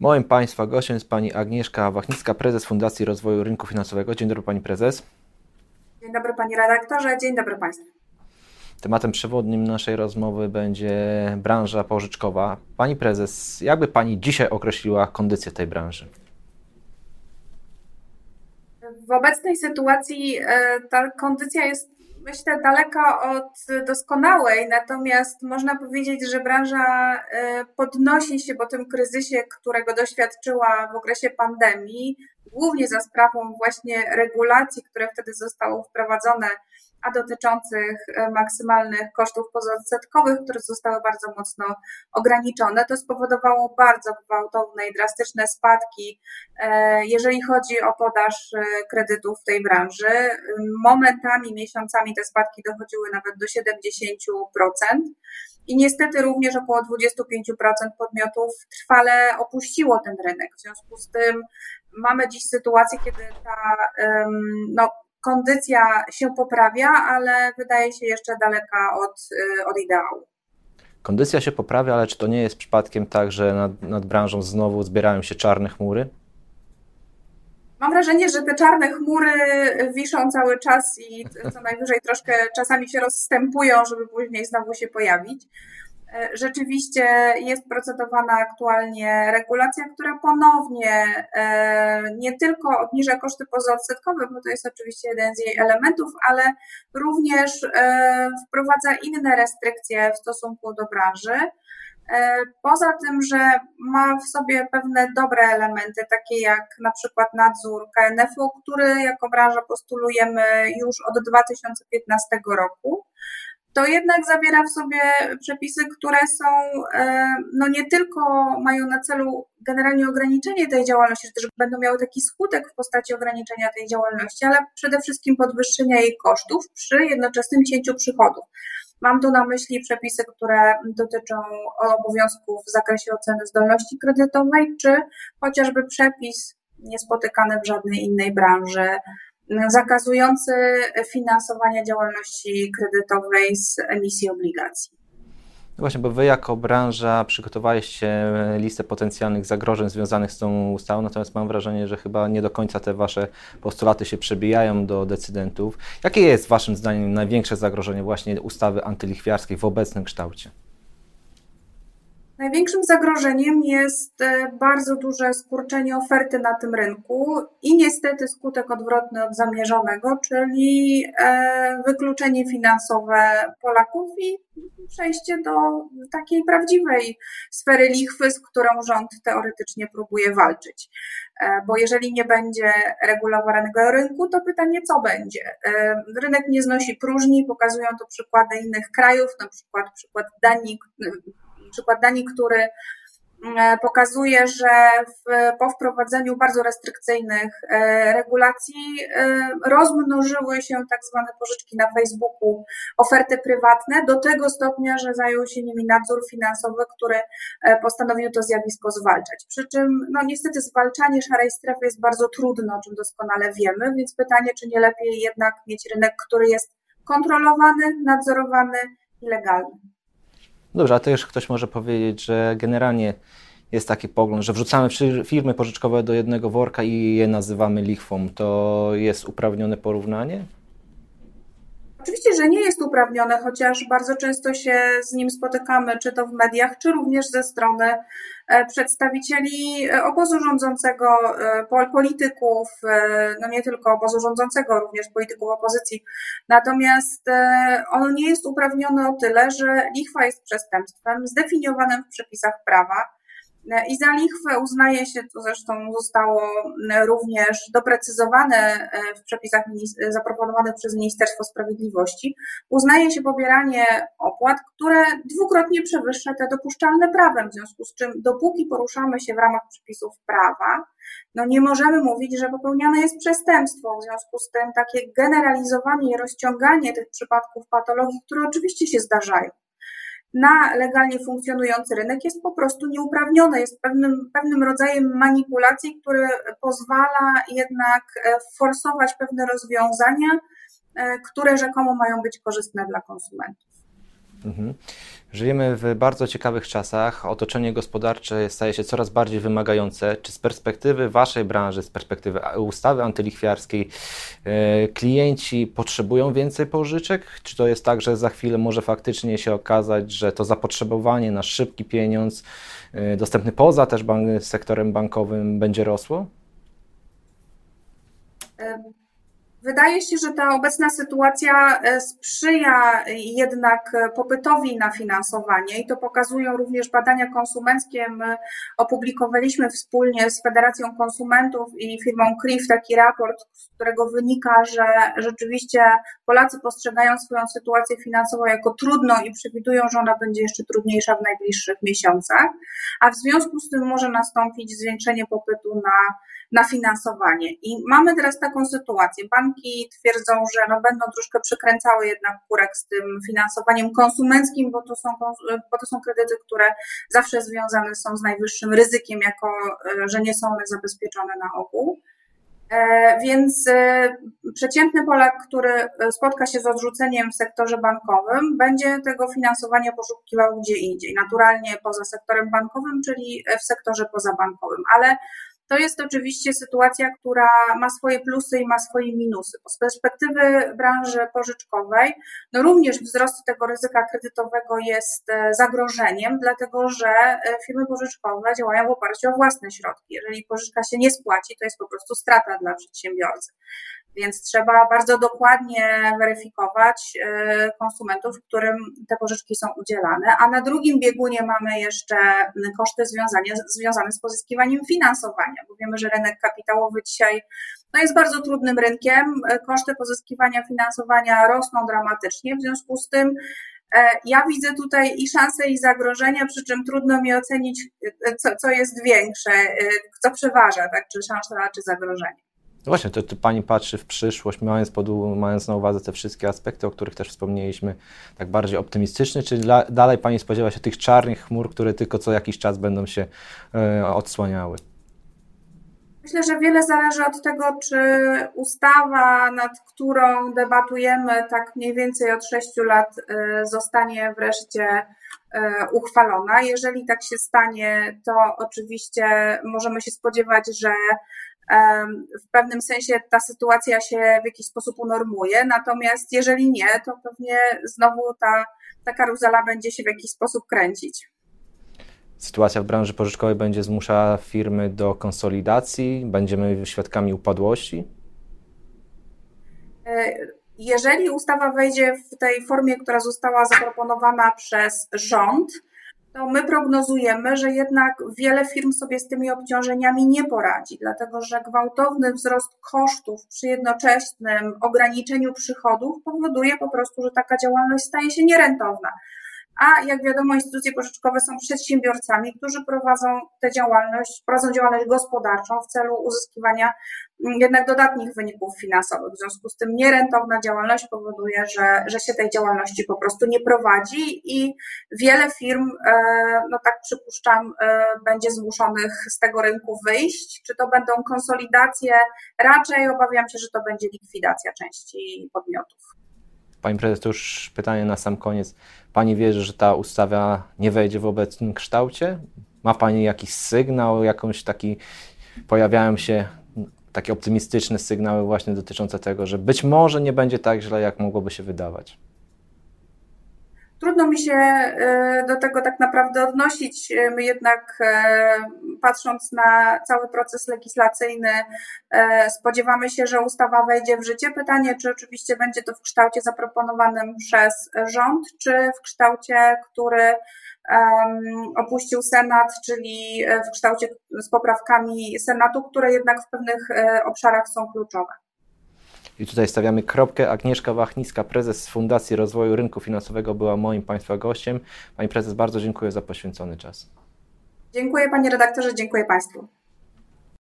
Moim Państwa gościem jest Pani Agnieszka Wachnicka, prezes Fundacji Rozwoju Rynku Finansowego. Dzień dobry Pani Prezes. Dzień dobry Panie Redaktorze, dzień dobry Państwu. Tematem przewodnim naszej rozmowy będzie branża pożyczkowa. Pani Prezes, jakby Pani dzisiaj określiła kondycję tej branży? W obecnej sytuacji e, ta kondycja jest myślę, daleka od doskonałej, natomiast można powiedzieć, że branża e, podnosi się po tym kryzysie, którego doświadczyła w okresie pandemii, głównie za sprawą właśnie regulacji, które wtedy zostały wprowadzone a dotyczących e, maksymalnych kosztów pozaodsetkowych, które zostały bardzo mocno ograniczone. To spowodowało bardzo gwałtowne i drastyczne spadki, e, jeżeli chodzi o podaż e, kredytów w tej branży. Momentami, miesiącami te spadki dochodziły nawet do 70%. I niestety również około 25% podmiotów trwale opuściło ten rynek. W związku z tym mamy dziś sytuację, kiedy ta no, kondycja się poprawia, ale wydaje się jeszcze daleka od, y, od ideału. Kondycja się poprawia, ale czy to nie jest przypadkiem tak, że nad, nad branżą znowu zbierają się czarne chmury? Mam wrażenie, że te czarne chmury wiszą cały czas i co najwyżej troszkę czasami się rozstępują, żeby później znowu się pojawić. E, rzeczywiście jest procedowana aktualnie regulacja, która ponownie e, nie tylko obniża koszty pozaodsetkowe, bo to jest oczywiście jeden z jej elementów, ale również e, wprowadza inne restrykcje w stosunku do branży. Poza tym, że ma w sobie pewne dobre elementy, takie jak na przykład nadzór KNF-u, który jako branża postulujemy już od 2015 roku to jednak zawiera w sobie przepisy, które są, e, no nie tylko mają na celu generalnie ograniczenie tej działalności, że też będą miały taki skutek w postaci ograniczenia tej działalności, ale przede wszystkim podwyższenia jej kosztów przy jednoczesnym cięciu przychodów. Mam tu na myśli przepisy, które dotyczą obowiązków w zakresie oceny zdolności kredytowej, czy chociażby przepis niespotykany w żadnej innej branży, zakazujący finansowania działalności kredytowej z emisji obligacji. No właśnie, bo Wy jako branża przygotowaliście listę potencjalnych zagrożeń związanych z tą ustawą, natomiast mam wrażenie, że chyba nie do końca te Wasze postulaty się przebijają do decydentów. Jakie jest Waszym zdaniem największe zagrożenie właśnie ustawy antylichwiarskiej w obecnym kształcie? Największym zagrożeniem jest e, bardzo duże skurczenie oferty na tym rynku i niestety skutek odwrotny od zamierzonego, czyli e, wykluczenie finansowe Polaków i przejście do takiej prawdziwej sfery lichwy, z którą rząd teoretycznie próbuje walczyć. E, bo jeżeli nie będzie regulowanego rynku, to pytanie, co będzie? Rynek nie znosi próżni, pokazują to przykłady innych krajów, na przykład przykład Danii, przykład Danii, który e, pokazuje, że w, po wprowadzeniu bardzo restrykcyjnych e, regulacji e, rozmnożyły się tak zwane pożyczki na Facebooku, oferty prywatne, do tego stopnia, że zajął się nimi nadzór finansowy, który postanowił to zjawisko zwalczać. Przy czym, no niestety, zwalczanie szarej strefy jest bardzo trudne, o czym doskonale wiemy, więc pytanie, czy nie lepiej jednak mieć rynek, który jest kontrolowany, nadzorowany i legalny. Dobrze, a też ktoś może powiedzieć, że generalnie jest taki pogląd, że wrzucamy firmy pożyczkowe do jednego worka i je nazywamy lichwą. To jest uprawnione porównanie? Oczywiście, że nie jest uprawnione, chociaż bardzo często się z nim spotykamy, czy to w mediach, czy również ze strony e, przedstawicieli e, obozu rządzącego, e, polityków, no nie tylko obozu rządzącego, również polityków opozycji. Natomiast on nie jest uprawniony o tyle, że lichwa jest przestępstwem zdefiniowanym w przepisach prawa i za lichwę uznaje się, to zresztą zostało również doprecyzowane e, w przepisach zaproponowanych przez Ministerstwo Sprawiedliwości, uznaje się pobieranie opłat, które dwukrotnie przewyższa te dopuszczalne prawem, w związku z czym dopóki poruszamy się w ramach przepisów prawa, no nie możemy mówić, że popełniane jest przestępstwo. W związku z tym takie generalizowanie i rozciąganie tych przypadków patologii, które oczywiście się zdarzają, na legalnie funkcjonujący rynek jest po prostu nieuprawnione, jest pewnym, pewnym rodzajem manipulacji, który pozwala jednak e, forsować pewne rozwiązania, e, które rzekomo mają być korzystne dla konsumentów. Mhm. Żyjemy w bardzo ciekawych czasach. Otoczenie gospodarcze staje się coraz bardziej wymagające. Czy z perspektywy Waszej branży, z perspektywy ustawy antylichwiarskiej, e, klienci potrzebują więcej pożyczek? Czy to jest tak, że za chwilę może faktycznie się okazać, że to zapotrzebowanie na szybki pieniądz, e, dostępny poza też bank, sektorem bankowym, będzie rosło? Wydaje się, że ta obecna sytuacja e, sprzyja jednak popytowi na finansowanie i to pokazują również badania konsumenckie. My opublikowaliśmy wspólnie z Federacją Konsumentów i firmą CRIF taki raport, z którego wynika, że rzeczywiście Polacy postrzegają swoją sytuację finansową jako trudną i przewidują, że ona będzie jeszcze trudniejsza w najbliższych miesiącach, a w związku z tym może nastąpić zwiększenie popytu na na finansowanie. I mamy teraz taką sytuację. Banki twierdzą, że no będą troszkę przykręcały jednak kurek z tym finansowaniem konsumenckim, bo to są, bo to są kredyty, które zawsze związane są z najwyższym ryzykiem, jako że nie są one zabezpieczone na ogół. E, więc e, przeciętny Polak, który spotka się z odrzuceniem w sektorze bankowym, będzie tego finansowania poszukiwał gdzie indziej, naturalnie poza sektorem bankowym, czyli w sektorze pozabankowym. Ale to jest oczywiście sytuacja, która ma swoje plusy i ma swoje minusy. Z perspektywy branży pożyczkowej, no również wzrost tego ryzyka kredytowego jest e, zagrożeniem, dlatego że e, firmy pożyczkowe działają w oparciu o własne środki. Jeżeli pożyczka się nie spłaci, to jest po prostu strata dla przedsiębiorcy. Więc trzeba bardzo dokładnie weryfikować e, konsumentów, którym te pożyczki są udzielane, a na drugim biegunie mamy jeszcze koszty związane, związane z pozyskiwaniem finansowania, bo wiemy, że rynek kapitałowy dzisiaj no jest bardzo trudnym rynkiem. Koszty pozyskiwania finansowania rosną dramatycznie, w związku z tym e, ja widzę tutaj i szanse, i zagrożenia, przy czym trudno mi ocenić, e, co, co jest większe, co przeważa, tak, czy szansa, czy zagrożenie. No właśnie, to, to Pani patrzy w przyszłość, mając, pod, mając na uwadze te wszystkie aspekty, o których też wspomnieliśmy, tak bardziej optymistycznie, czy dla, dalej Pani spodziewa się tych czarnych chmur, które tylko co jakiś czas będą się e, odsłaniały? Myślę, że wiele zależy od tego, czy ustawa, nad którą debatujemy tak mniej więcej od 6 lat, e, zostanie wreszcie e, uchwalona. Jeżeli tak się stanie, to oczywiście możemy się spodziewać, że w pewnym sensie ta sytuacja się w jakiś sposób unormuje, natomiast jeżeli nie, to pewnie znowu ta, ta karuzela będzie się w jakiś sposób kręcić. Sytuacja w branży pożyczkowej będzie zmuszała firmy do konsolidacji, będziemy świadkami upadłości? E, jeżeli ustawa wejdzie w tej formie, która została zaproponowana przez rząd, to my prognozujemy, że jednak wiele firm sobie z tymi obciążeniami nie poradzi, dlatego że gwałtowny wzrost kosztów przy jednoczesnym ograniczeniu przychodów powoduje po prostu, że taka działalność staje się nierentowna a jak wiadomo, instytucje pożyczkowe są przedsiębiorcami, którzy prowadzą tę działalność, prowadzą działalność gospodarczą w celu uzyskiwania mm, jednak dodatnich wyników finansowych. W związku z tym nierentowna działalność powoduje, że, że się tej działalności po prostu nie prowadzi i wiele firm, e, no tak przypuszczam, e, będzie zmuszonych z tego rynku wyjść. Czy to będą konsolidacje? Raczej obawiam się, że to będzie likwidacja części podmiotów. Pani prezes, to już pytanie na sam koniec. Pani wierzy, że ta ustawa nie wejdzie w obecnym kształcie? Ma Pani jakiś sygnał, jakąś taki, pojawiają się takie optymistyczne sygnały właśnie dotyczące tego, że być może nie będzie tak źle, jak mogłoby się wydawać? Trudno mi się y, do tego tak naprawdę odnosić. My jednak, e, patrząc na cały proces legislacyjny, e, spodziewamy się, że ustawa wejdzie w życie. Pytanie, czy oczywiście będzie to w kształcie zaproponowanym przez rząd, czy w kształcie, który opuścił Senat, czyli w kształcie z poprawkami Senatu, które jednak w pewnych e, obszarach są kluczowe. I tutaj stawiamy kropkę. Agnieszka Wachnicka, prezes Fundacji Rozwoju Rynku Finansowego, była moim Państwa gościem. Pani prezes, bardzo dziękuję za poświęcony czas. Dziękuję Panie redaktorze, dziękuję Państwu.